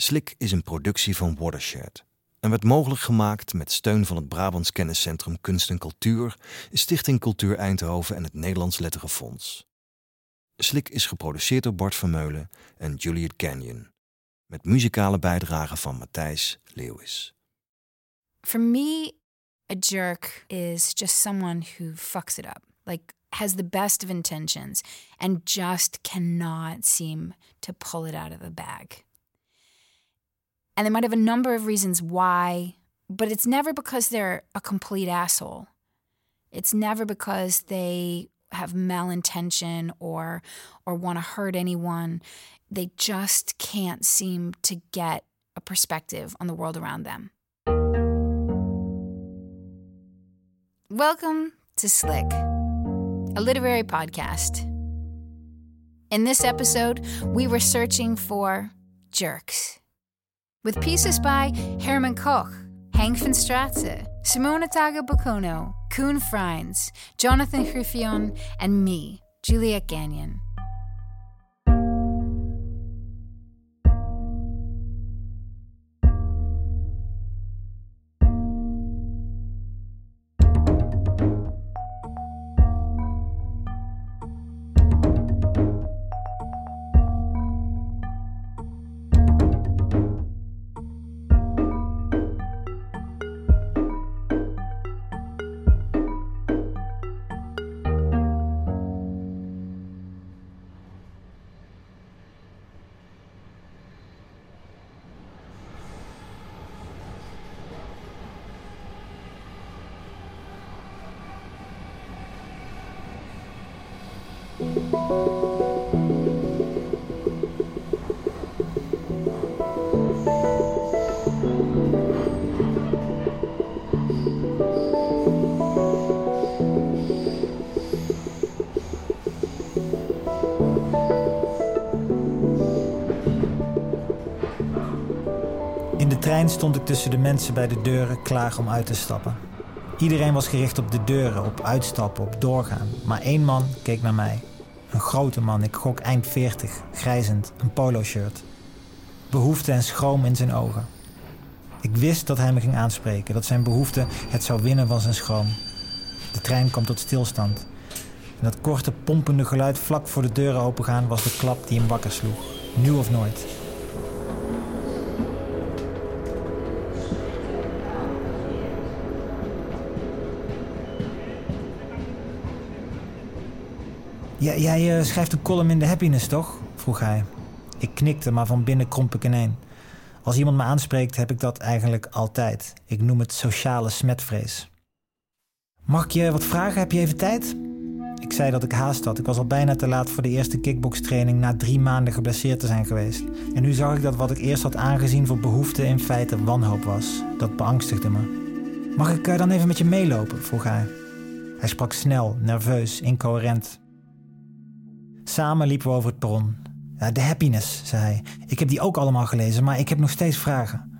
Slik is een productie van Watershed en werd mogelijk gemaakt met steun van het Brabants Kenniscentrum Kunst en Cultuur, Stichting Cultuur Eindhoven en het Nederlands Letterenfonds. Slik is geproduceerd door Bart Vermeulen en Juliet Canyon, met muzikale bijdragen van Matthijs Leeuwis. For me, a jerk is just someone who fucks it up. Like has the best of intentions and just cannot seem to pull it out of the bag. And they might have a number of reasons why, but it's never because they're a complete asshole. It's never because they have malintention or or want to hurt anyone. They just can't seem to get a perspective on the world around them. Welcome to Slick, a literary podcast. In this episode, we were searching for jerks. With pieces by Herman Koch, Henk van Straatse, Simona Taga Bocono, Koen Freins, Jonathan Griffion, and me, Juliet Gagnon. Trein stond ik tussen de mensen bij de deuren klaar om uit te stappen. Iedereen was gericht op de deuren, op uitstappen, op doorgaan. Maar één man keek naar mij. Een grote man, ik gok eind 40, grijzend, een polo-shirt. Behoefte en schroom in zijn ogen. Ik wist dat hij me ging aanspreken, dat zijn behoefte het zou winnen van zijn schroom. De trein kwam tot stilstand. En dat korte, pompende geluid vlak voor de deuren opengaan was de klap die hem wakker sloeg. Nu of nooit. Jij eh, schrijft een column in de Happiness, toch? vroeg hij. Ik knikte, maar van binnen kromp ik ineen. Als iemand me aanspreekt, heb ik dat eigenlijk altijd. Ik noem het sociale smetvrees. Mag ik je wat vragen? Heb je even tijd? Ik zei dat ik haast had. Ik was al bijna te laat voor de eerste kickbokstraining na drie maanden geblesseerd te zijn geweest. En nu zag ik dat wat ik eerst had aangezien voor behoefte in feite wanhoop was. Dat beangstigde me. Mag ik eh, dan even met je meelopen? vroeg hij. Hij sprak snel, nerveus, incoherent. Samen liepen we over het perron. De happiness, zei hij. Ik heb die ook allemaal gelezen, maar ik heb nog steeds vragen.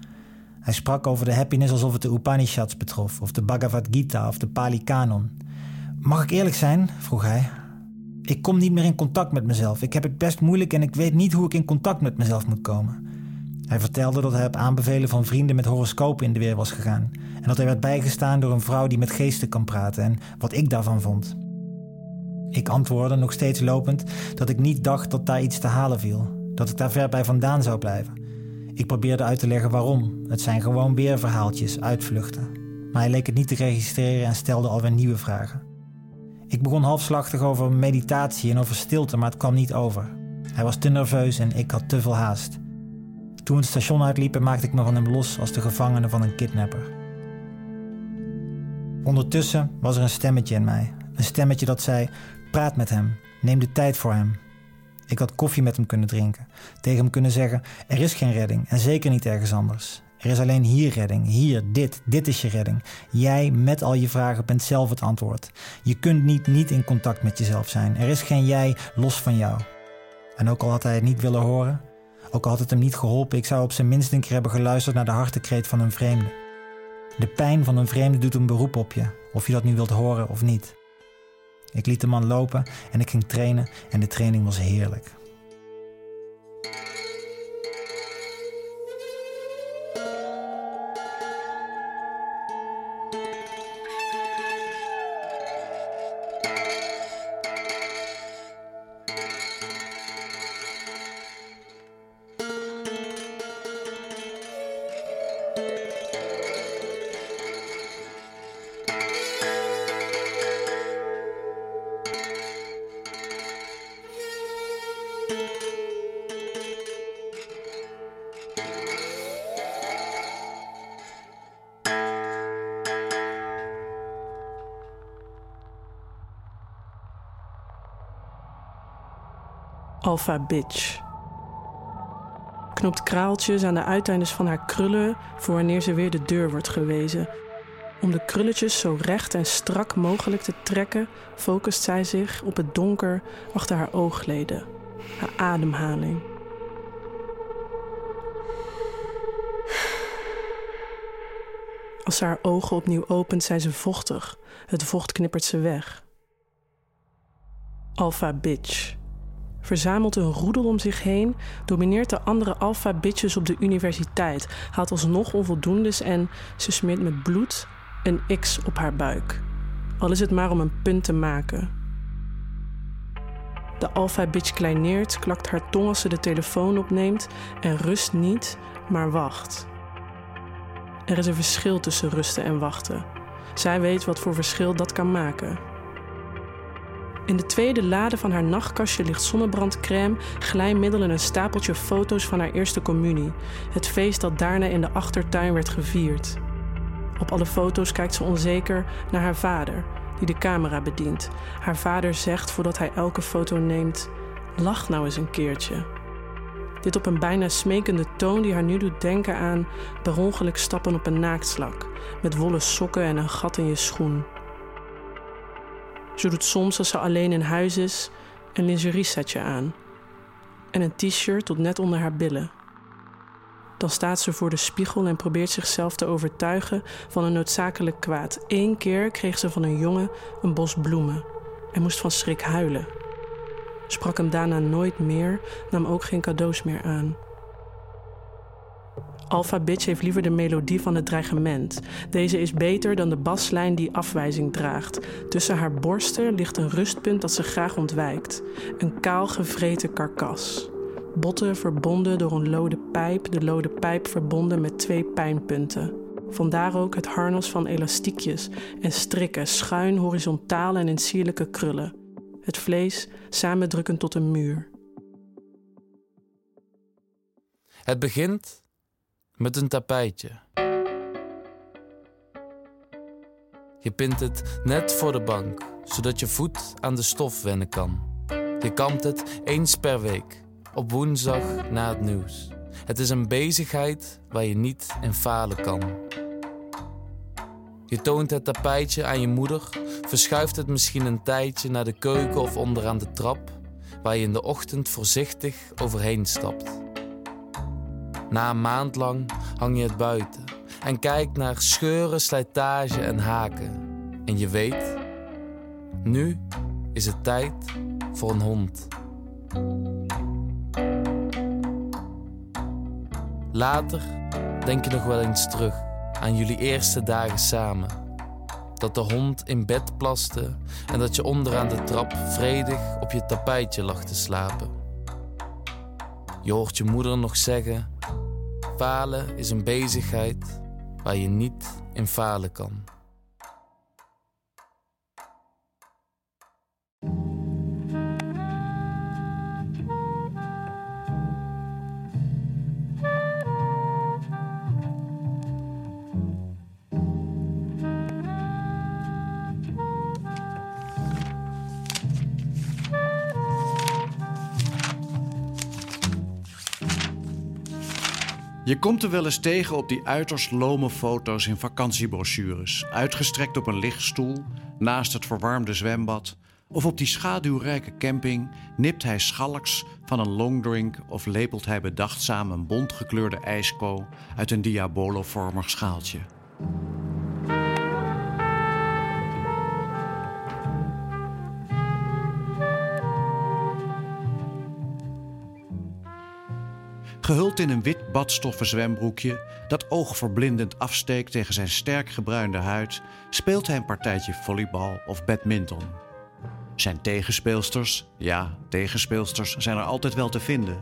Hij sprak over de happiness alsof het de Upanishads betrof, of de Bhagavad Gita of de Pali Canon. Mag ik eerlijk zijn? vroeg hij. Ik kom niet meer in contact met mezelf. Ik heb het best moeilijk en ik weet niet hoe ik in contact met mezelf moet komen. Hij vertelde dat hij op aanbevelen van vrienden met horoscopen in de weer was gegaan. En dat hij werd bijgestaan door een vrouw die met geesten kan praten en wat ik daarvan vond. Ik antwoordde nog steeds lopend dat ik niet dacht dat daar iets te halen viel. Dat ik daar ver bij vandaan zou blijven. Ik probeerde uit te leggen waarom. Het zijn gewoon weer verhaaltjes, uitvluchten. Maar hij leek het niet te registreren en stelde alweer nieuwe vragen. Ik begon halfslachtig over meditatie en over stilte, maar het kwam niet over. Hij was te nerveus en ik had te veel haast. Toen we het station uitliepen, maakte ik me van hem los als de gevangene van een kidnapper. Ondertussen was er een stemmetje in mij. Een stemmetje dat zei: Praat met hem. Neem de tijd voor hem. Ik had koffie met hem kunnen drinken. Tegen hem kunnen zeggen: Er is geen redding en zeker niet ergens anders. Er is alleen hier redding. Hier, dit. Dit is je redding. Jij met al je vragen bent zelf het antwoord. Je kunt niet niet in contact met jezelf zijn. Er is geen jij los van jou. En ook al had hij het niet willen horen, ook al had het hem niet geholpen, ik zou op zijn minst een keer hebben geluisterd naar de hartekreet van een vreemde. De pijn van een vreemde doet een beroep op je, of je dat nu wilt horen of niet. Ik liet de man lopen en ik ging trainen en de training was heerlijk. Alpha Bitch. Knoopt kraaltjes aan de uiteindes van haar krullen voor wanneer ze weer de deur wordt gewezen. Om de krulletjes zo recht en strak mogelijk te trekken, focust zij zich op het donker achter haar oogleden, haar ademhaling. Als ze haar ogen opnieuw opent, zijn ze vochtig. Het vocht knippert ze weg. Alpha Bitch. Verzamelt een roedel om zich heen, domineert de andere alpha bitches op de universiteit, haalt alsnog onvoldoendes en ze smeert met bloed een X op haar buik. Al is het maar om een punt te maken. De alpha bitch kleineert, klakt haar tong als ze de telefoon opneemt en rust niet, maar wacht. Er is een verschil tussen rusten en wachten. Zij weet wat voor verschil dat kan maken. In de tweede lade van haar nachtkastje ligt zonnebrandcrème, glijmiddel en een stapeltje foto's van haar eerste communie. Het feest dat daarna in de achtertuin werd gevierd. Op alle foto's kijkt ze onzeker naar haar vader, die de camera bedient. Haar vader zegt voordat hij elke foto neemt: Lach nou eens een keertje. Dit op een bijna smekende toon die haar nu doet denken aan per ongeluk stappen op een naaktslak, met wollen sokken en een gat in je schoen. Ze doet soms als ze alleen in huis is een lingeriesetje aan en een t-shirt tot net onder haar billen. Dan staat ze voor de spiegel en probeert zichzelf te overtuigen van een noodzakelijk kwaad. Eén keer kreeg ze van een jongen een bos bloemen en moest van schrik huilen. Sprak hem daarna nooit meer, nam ook geen cadeaus meer aan. Alpha Bitch heeft liever de melodie van het dreigement. Deze is beter dan de baslijn die afwijzing draagt. Tussen haar borsten ligt een rustpunt dat ze graag ontwijkt. Een kaal gevreten karkas. Botten verbonden door een lode pijp, de lode pijp verbonden met twee pijnpunten. Vandaar ook het harnas van elastiekjes en strikken, schuin, horizontaal en in sierlijke krullen. Het vlees samendrukkend tot een muur. Het begint met een tapijtje. Je pint het net voor de bank, zodat je voet aan de stof wennen kan. Je kamt het eens per week, op woensdag na het nieuws. Het is een bezigheid waar je niet in falen kan. Je toont het tapijtje aan je moeder, verschuift het misschien een tijdje naar de keuken of onderaan de trap, waar je in de ochtend voorzichtig overheen stapt. Na een maand lang hang je het buiten en kijkt naar scheuren, slijtage en haken. En je weet, nu is het tijd voor een hond. Later denk je nog wel eens terug aan jullie eerste dagen samen. Dat de hond in bed plaste en dat je onderaan de trap vredig op je tapijtje lag te slapen. Je hoort je moeder nog zeggen: Falen is een bezigheid waar je niet in falen kan. Je komt er wel eens tegen op die uiterst lome foto's in vakantiebrochures, uitgestrekt op een lichtstoel naast het verwarmde zwembad, of op die schaduwrijke camping nipt hij schalks van een longdrink of lepelt hij bedachtzaam een bontgekleurde ijsko uit een diabolovormig schaaltje. Gehuld in een wit badstoffen zwembroekje dat oogverblindend afsteekt tegen zijn sterk gebruinde huid, speelt hij een partijtje volleybal of badminton. Zijn tegenspeelsters, ja, tegenspeelsters zijn er altijd wel te vinden.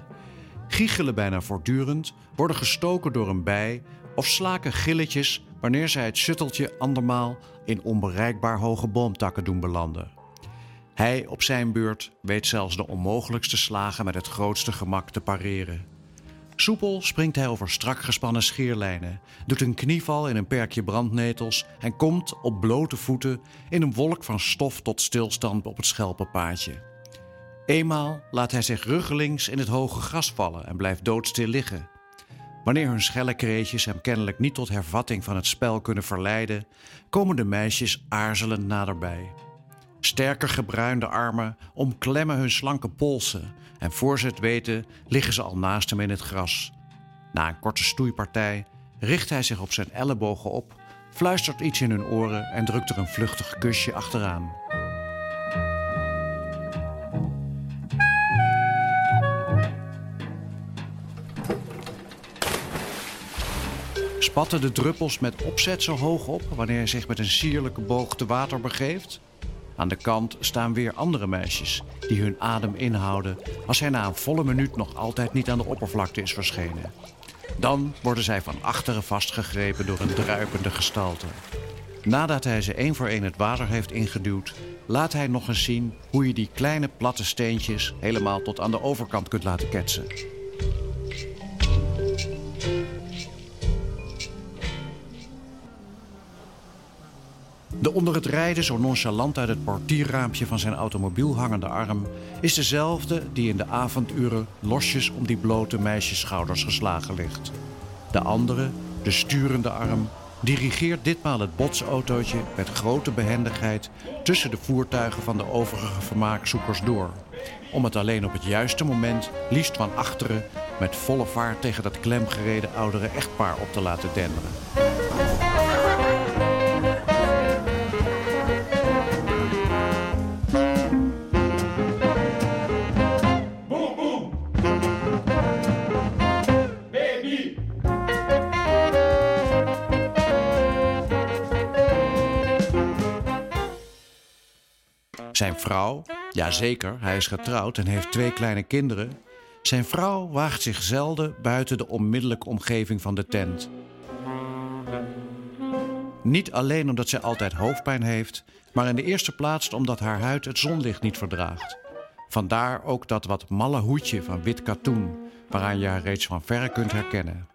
Giechelen bijna voortdurend, worden gestoken door een bij of slaken gilletjes wanneer zij het shutteltje andermaal in onbereikbaar hoge boomtakken doen belanden. Hij op zijn beurt weet zelfs de onmogelijkste slagen met het grootste gemak te pareren. Soepel springt hij over strak gespannen scheerlijnen, doet een knieval in een perkje brandnetels en komt op blote voeten in een wolk van stof tot stilstand op het schelpenpaadje. Eenmaal laat hij zich ruggelings in het hoge gras vallen en blijft doodstil liggen. Wanneer hun schelle kreetjes hem kennelijk niet tot hervatting van het spel kunnen verleiden, komen de meisjes aarzelend naderbij. Sterker gebruinde armen omklemmen hun slanke polsen en voor ze het weten liggen ze al naast hem in het gras. Na een korte stoeipartij richt hij zich op zijn ellebogen op, fluistert iets in hun oren en drukt er een vluchtig kusje achteraan. Spatten de druppels met opzet zo hoog op wanneer hij zich met een sierlijke boog te water begeeft? Aan de kant staan weer andere meisjes die hun adem inhouden als hij na een volle minuut nog altijd niet aan de oppervlakte is verschenen. Dan worden zij van achteren vastgegrepen door een druipende gestalte. Nadat hij ze één voor één het water heeft ingeduwd, laat hij nog eens zien hoe je die kleine platte steentjes helemaal tot aan de overkant kunt laten ketsen. Onder het rijden zo nonchalant uit het portierraampje van zijn automobiel hangende arm is dezelfde die in de avonduren losjes om die blote meisjesschouders geslagen ligt. De andere, de sturende arm, dirigeert ditmaal het botsautootje met grote behendigheid tussen de voertuigen van de overige vermaakzoekers door. Om het alleen op het juiste moment, liefst van achteren, met volle vaart tegen dat klemgereden oudere echtpaar op te laten denderen. Zijn vrouw, ja zeker, hij is getrouwd en heeft twee kleine kinderen. Zijn vrouw waagt zich zelden buiten de onmiddellijke omgeving van de tent. Niet alleen omdat zij altijd hoofdpijn heeft, maar in de eerste plaats omdat haar huid het zonlicht niet verdraagt. Vandaar ook dat wat malle hoedje van wit katoen, waaraan je haar reeds van verre kunt herkennen.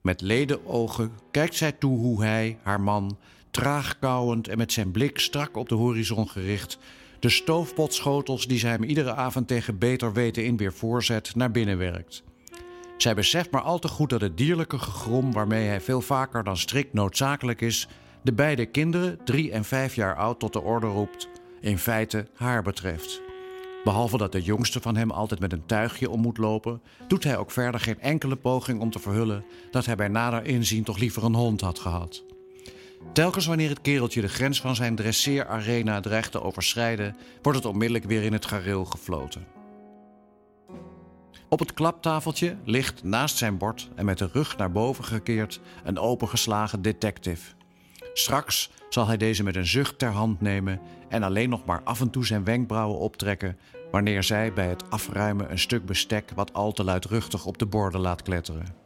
Met ledenogen kijkt zij toe hoe hij, haar man, traag kauwend en met zijn blik strak op de horizon gericht, de stoofpotschotels die zij hem iedere avond tegen beter weten in weer voorzet, naar binnen werkt. Zij beseft maar al te goed dat het dierlijke gegrom waarmee hij veel vaker dan strikt noodzakelijk is, de beide kinderen, drie en vijf jaar oud, tot de orde roept, in feite haar betreft. Behalve dat de jongste van hem altijd met een tuigje om moet lopen, doet hij ook verder geen enkele poging om te verhullen dat hij bij nader inzien toch liever een hond had gehad. Telkens wanneer het kereltje de grens van zijn dresseerarena dreigt te overschrijden, wordt het onmiddellijk weer in het gareel gefloten. Op het klaptafeltje ligt naast zijn bord en met de rug naar boven gekeerd een opengeslagen detective. Straks zal hij deze met een zucht ter hand nemen en alleen nog maar af en toe zijn wenkbrauwen optrekken wanneer zij bij het afruimen een stuk bestek wat al te luidruchtig op de borden laat kletteren.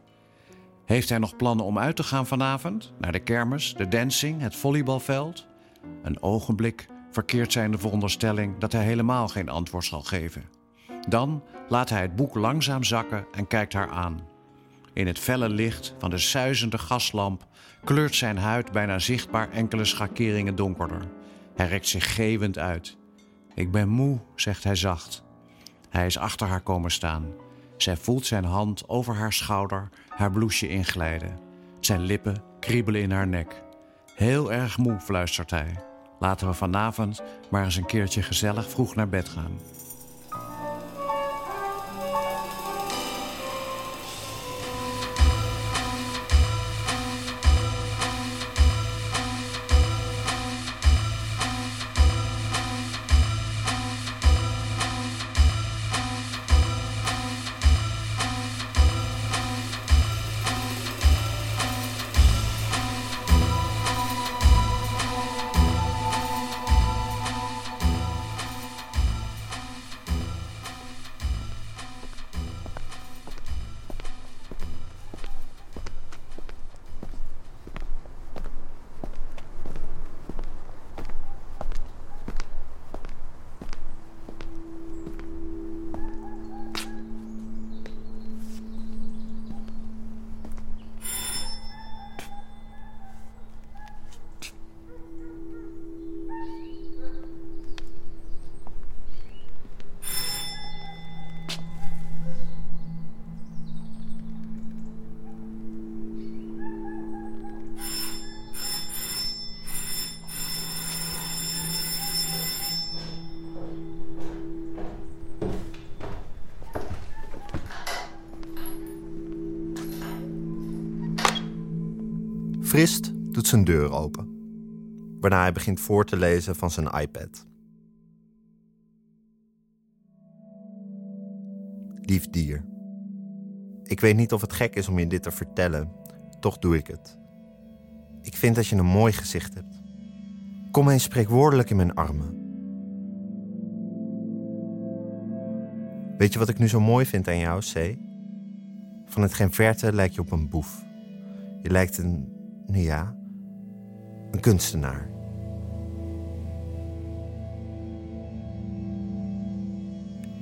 Heeft hij nog plannen om uit te gaan vanavond? Naar de kermis, de dancing, het volleybalveld? Een ogenblik verkeert zij in de veronderstelling dat hij helemaal geen antwoord zal geven. Dan laat hij het boek langzaam zakken en kijkt haar aan. In het felle licht van de suizende gaslamp kleurt zijn huid bijna zichtbaar enkele schakeringen donkerder. Hij rekt zich geeuwend uit. Ik ben moe, zegt hij zacht. Hij is achter haar komen staan. Zij voelt zijn hand over haar schouder, haar blouseje inglijden. Zijn lippen kriebelen in haar nek. Heel erg moe, fluistert hij. Laten we vanavond maar eens een keertje gezellig vroeg naar bed gaan. Frist doet zijn deur open, waarna hij begint voor te lezen van zijn iPad. Lief dier. Ik weet niet of het gek is om je dit te vertellen, toch doe ik het. Ik vind dat je een mooi gezicht hebt. Kom eens spreekwoordelijk in mijn armen. Weet je wat ik nu zo mooi vind aan jou, C? Van het geen verte lijk je op een boef. Je lijkt een, nou ja, een kunstenaar.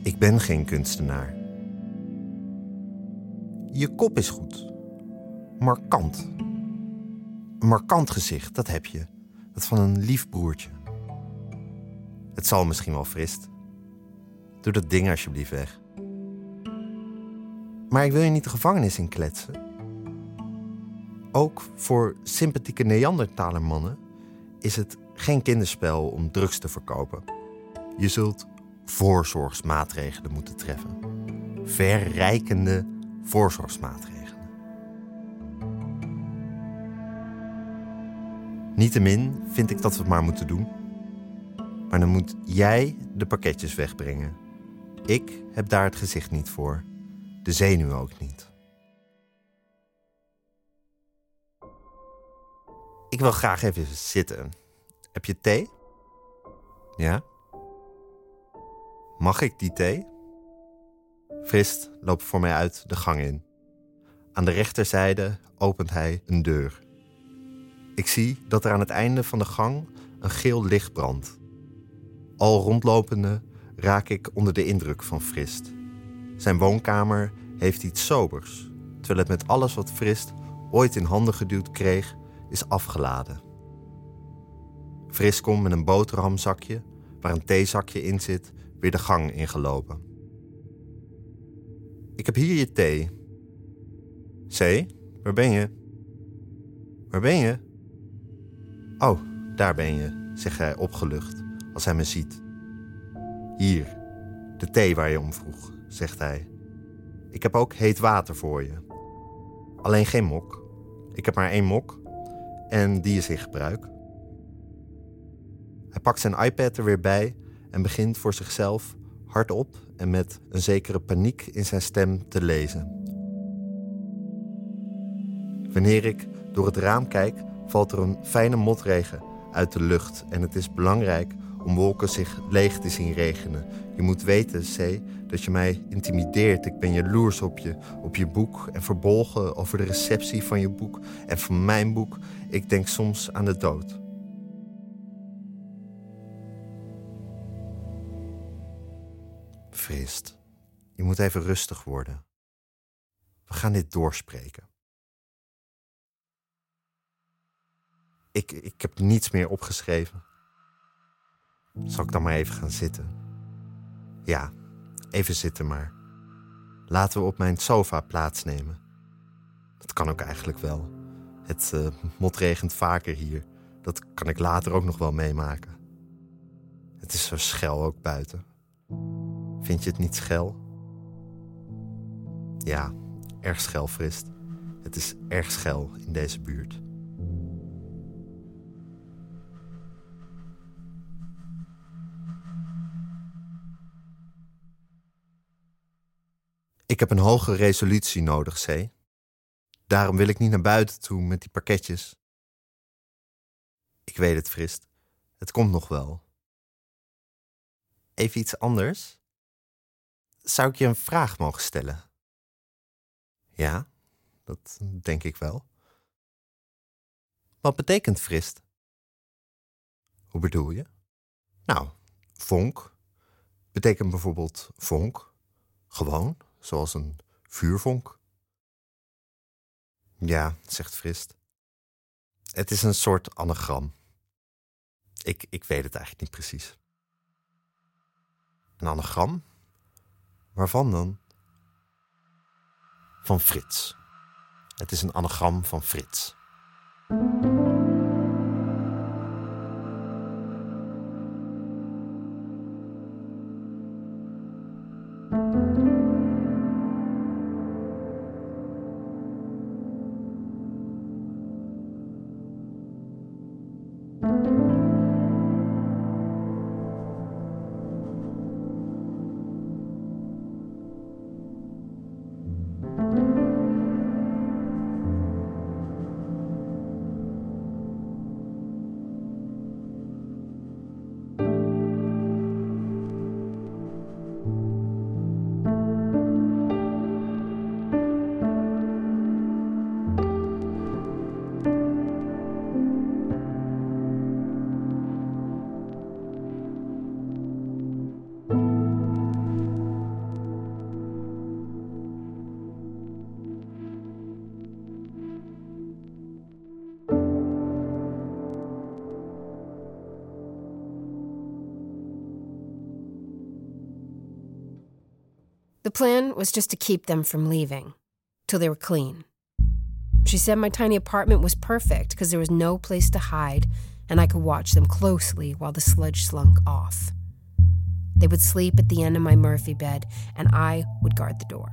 Ik ben geen kunstenaar. Je kop is goed. Markant. Een markant gezicht, dat heb je. Dat van een lief broertje. Het zal misschien wel frist. Doe dat ding alsjeblieft weg. Maar ik wil je niet de gevangenis in kletsen. Ook voor sympathieke Neandertalermannen is het geen kinderspel om drugs te verkopen. Je zult voorzorgsmaatregelen moeten treffen. Verrijkende voorzorgsmaatregelen. Niettemin vind ik dat we het maar moeten doen. Maar dan moet jij de pakketjes wegbrengen. Ik heb daar het gezicht niet voor. De zenuw ook niet. Ik wil graag even zitten. Heb je thee? Ja? Mag ik die thee? Frist loopt voor mij uit de gang in. Aan de rechterzijde opent hij een deur. Ik zie dat er aan het einde van de gang een geel licht brandt. Al rondlopende raak ik onder de indruk van Frist. Zijn woonkamer heeft iets sobers, terwijl het met alles wat Frist ooit in handen geduwd kreeg, is afgeladen. Frist komt met een boterhamzakje, waar een theezakje in zit, weer de gang ingelopen. Ik heb hier je thee. C, waar ben je? Waar ben je? Oh, daar ben je, zegt hij opgelucht als hij me ziet. Hier, de thee waar je om vroeg, zegt hij. Ik heb ook heet water voor je. Alleen geen mok. Ik heb maar één mok en die is in gebruik. Hij pakt zijn iPad er weer bij en begint voor zichzelf hardop en met een zekere paniek in zijn stem te lezen. Wanneer ik door het raam kijk, valt er een fijne motregen uit de lucht en het is belangrijk om wolken zich leeg te zien regenen. Je moet weten, C, dat je mij intimideert. Ik ben jaloers op je, op je boek en verbolgen over de receptie van je boek en van mijn boek. Ik denk soms aan de dood. Frist, je moet even rustig worden. We gaan dit doorspreken. Ik, ik heb niets meer opgeschreven. Zal ik dan maar even gaan zitten? Ja, even zitten maar. Laten we op mijn sofa plaatsnemen. Dat kan ook eigenlijk wel. Het uh, motregent vaker hier. Dat kan ik later ook nog wel meemaken. Het is zo schel ook buiten. Vind je het niet schel? Ja, erg schel, Frist. Het is erg schel in deze buurt. Ik heb een hoge resolutie nodig, C. Daarom wil ik niet naar buiten toe met die pakketjes. Ik weet het, Frist. Het komt nog wel. Even iets anders? Zou ik je een vraag mogen stellen? Ja, dat denk ik wel. Wat betekent frist? Hoe bedoel je? Nou, vonk betekent bijvoorbeeld vonk, gewoon, zoals een vuurvonk. Ja, zegt Frist. Het is een soort anagram. Ik, ik weet het eigenlijk niet precies. Een anagram? Waarvan dan? Van Frits. Het is een anagram van Frits. Plan was just to keep them from leaving till they were clean. She said my tiny apartment was perfect because there was no place to hide and I could watch them closely while the sludge slunk off. They would sleep at the end of my Murphy bed, and I would guard the door.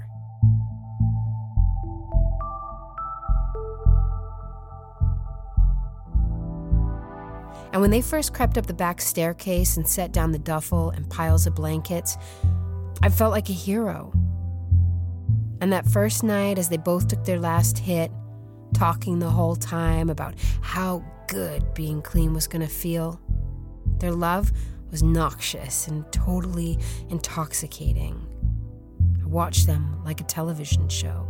And when they first crept up the back staircase and set down the duffel and piles of blankets, I felt like a hero. And that first night, as they both took their last hit, talking the whole time about how good being clean was going to feel, their love was noxious and totally intoxicating. I watched them like a television show.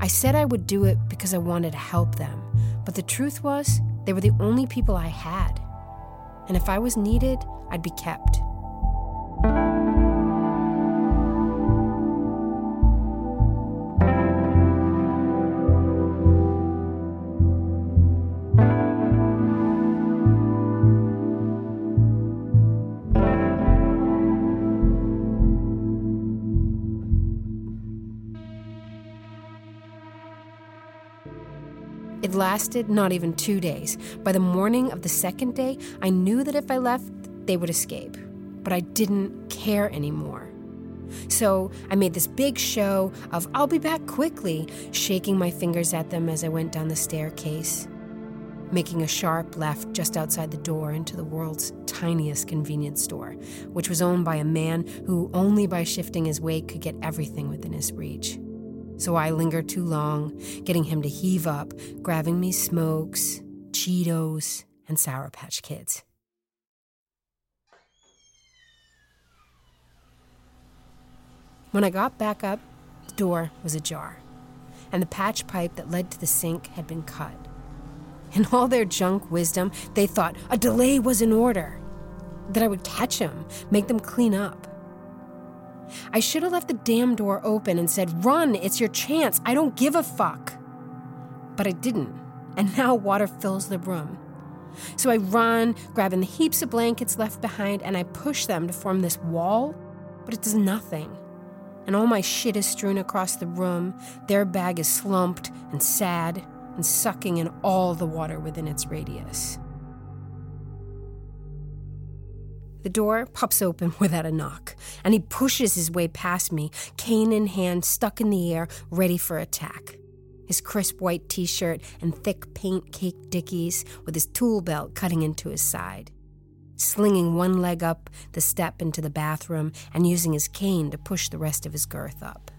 I said I would do it because I wanted to help them, but the truth was, they were the only people I had. And if I was needed, I'd be kept. It lasted not even two days. By the morning of the second day, I knew that if I left, they would escape. But I didn't care anymore. So I made this big show of I'll be back quickly, shaking my fingers at them as I went down the staircase, making a sharp left just outside the door into the world's tiniest convenience store, which was owned by a man who only by shifting his weight could get everything within his reach so I lingered too long, getting him to heave up, grabbing me smokes, Cheetos, and Sour Patch Kids. When I got back up, the door was ajar, and the patch pipe that led to the sink had been cut. In all their junk wisdom, they thought a delay was in order, that I would catch them, make them clean up. I should have left the damn door open and said, Run, it's your chance. I don't give a fuck. But I didn't, and now water fills the room. So I run, grabbing the heaps of blankets left behind, and I push them to form this wall, but it does nothing. And all my shit is strewn across the room. Their bag is slumped and sad and sucking in all the water within its radius. The door pops open without a knock, and he pushes his way past me, cane in hand, stuck in the air, ready for attack. His crisp white t shirt and thick paint caked dickies, with his tool belt cutting into his side. Slinging one leg up the step into the bathroom and using his cane to push the rest of his girth up.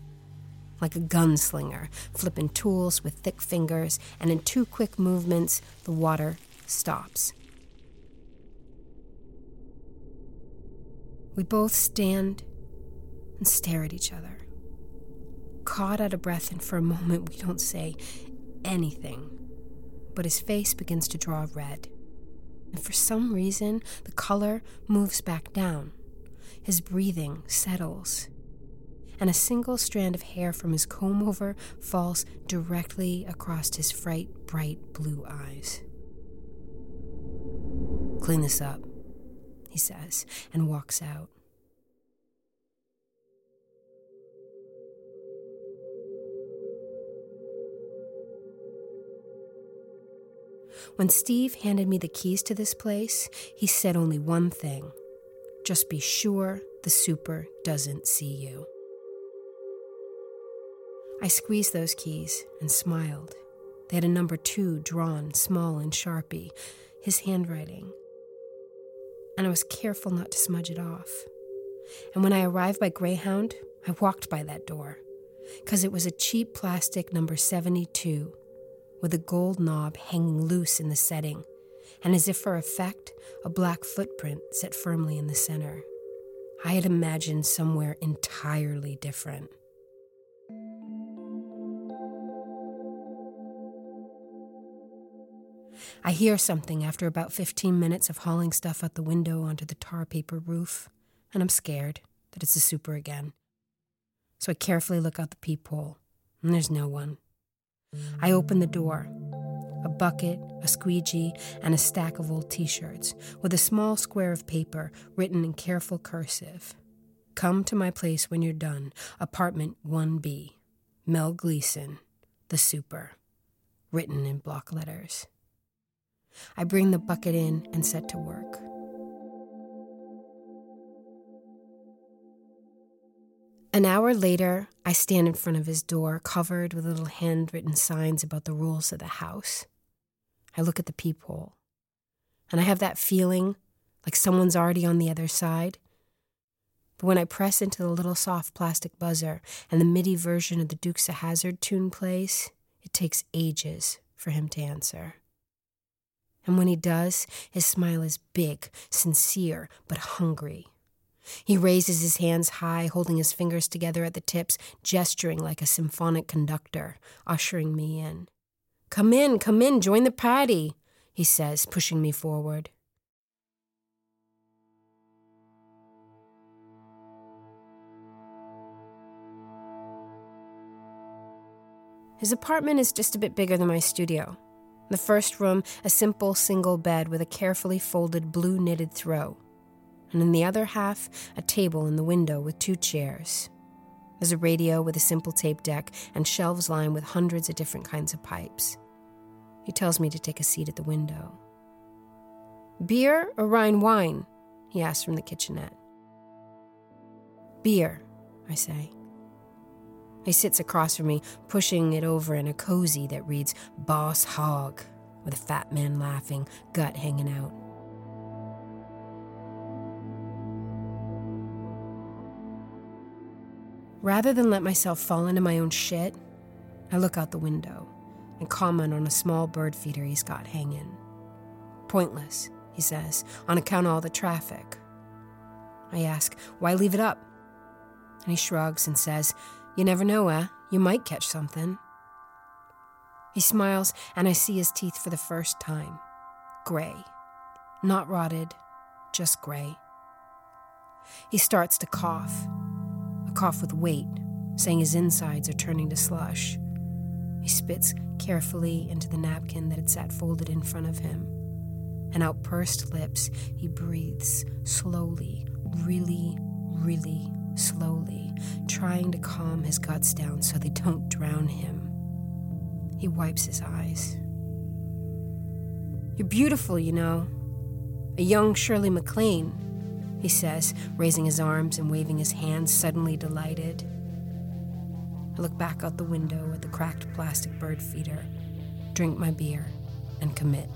Like a gunslinger, flipping tools with thick fingers, and in two quick movements, the water stops. We both stand and stare at each other, caught out of breath, and for a moment we don't say anything. But his face begins to draw red. And for some reason, the color moves back down. His breathing settles. And a single strand of hair from his comb over falls directly across his fright, bright blue eyes. Clean this up he says, and walks out. When Steve handed me the keys to this place, he said only one thing just be sure the super doesn't see you. I squeezed those keys and smiled. They had a number two drawn small in Sharpie, his handwriting and I was careful not to smudge it off. And when I arrived by Greyhound, I walked by that door, because it was a cheap plastic number 72 with a gold knob hanging loose in the setting, and as if for effect, a black footprint set firmly in the center. I had imagined somewhere entirely different. I hear something after about 15 minutes of hauling stuff out the window onto the tar paper roof, and I'm scared that it's the super again. So I carefully look out the peephole, and there's no one. I open the door. A bucket, a squeegee, and a stack of old t shirts with a small square of paper written in careful cursive. Come to my place when you're done. Apartment 1B. Mel Gleason, the super. Written in block letters. I bring the bucket in and set to work. An hour later, I stand in front of his door, covered with little handwritten signs about the rules of the house. I look at the peephole, and I have that feeling like someone's already on the other side. But when I press into the little soft plastic buzzer and the MIDI version of the Dukes of Hazard tune plays, it takes ages for him to answer. And when he does, his smile is big, sincere, but hungry. He raises his hands high, holding his fingers together at the tips, gesturing like a symphonic conductor, ushering me in. Come in, come in, join the party, he says, pushing me forward. His apartment is just a bit bigger than my studio. The first room, a simple single bed with a carefully folded blue knitted throw. And in the other half, a table in the window with two chairs. There's a radio with a simple tape deck and shelves lined with hundreds of different kinds of pipes. He tells me to take a seat at the window. Beer or Rhine wine? He asks from the kitchenette. Beer, I say. He sits across from me, pushing it over in a cozy that reads Boss Hog, with a fat man laughing, gut hanging out. Rather than let myself fall into my own shit, I look out the window and comment on a small bird feeder he's got hanging. Pointless, he says, on account of all the traffic. I ask, why leave it up? And he shrugs and says, You never know, eh? You might catch something. He smiles, and I see his teeth for the first time. Gray. Not rotted, just gray. He starts to cough, a cough with weight, saying his insides are turning to slush. He spits carefully into the napkin that had sat folded in front of him. And out pursed lips, he breathes slowly, really, really slowly, trying to calm his guts down so they don't drown him. He wipes his eyes. You're beautiful, you know. A young Shirley MacLaine, he says, raising his arms and waving his hands, suddenly delighted. I look back out the window at the cracked plastic bird feeder, drink my beer, and commit.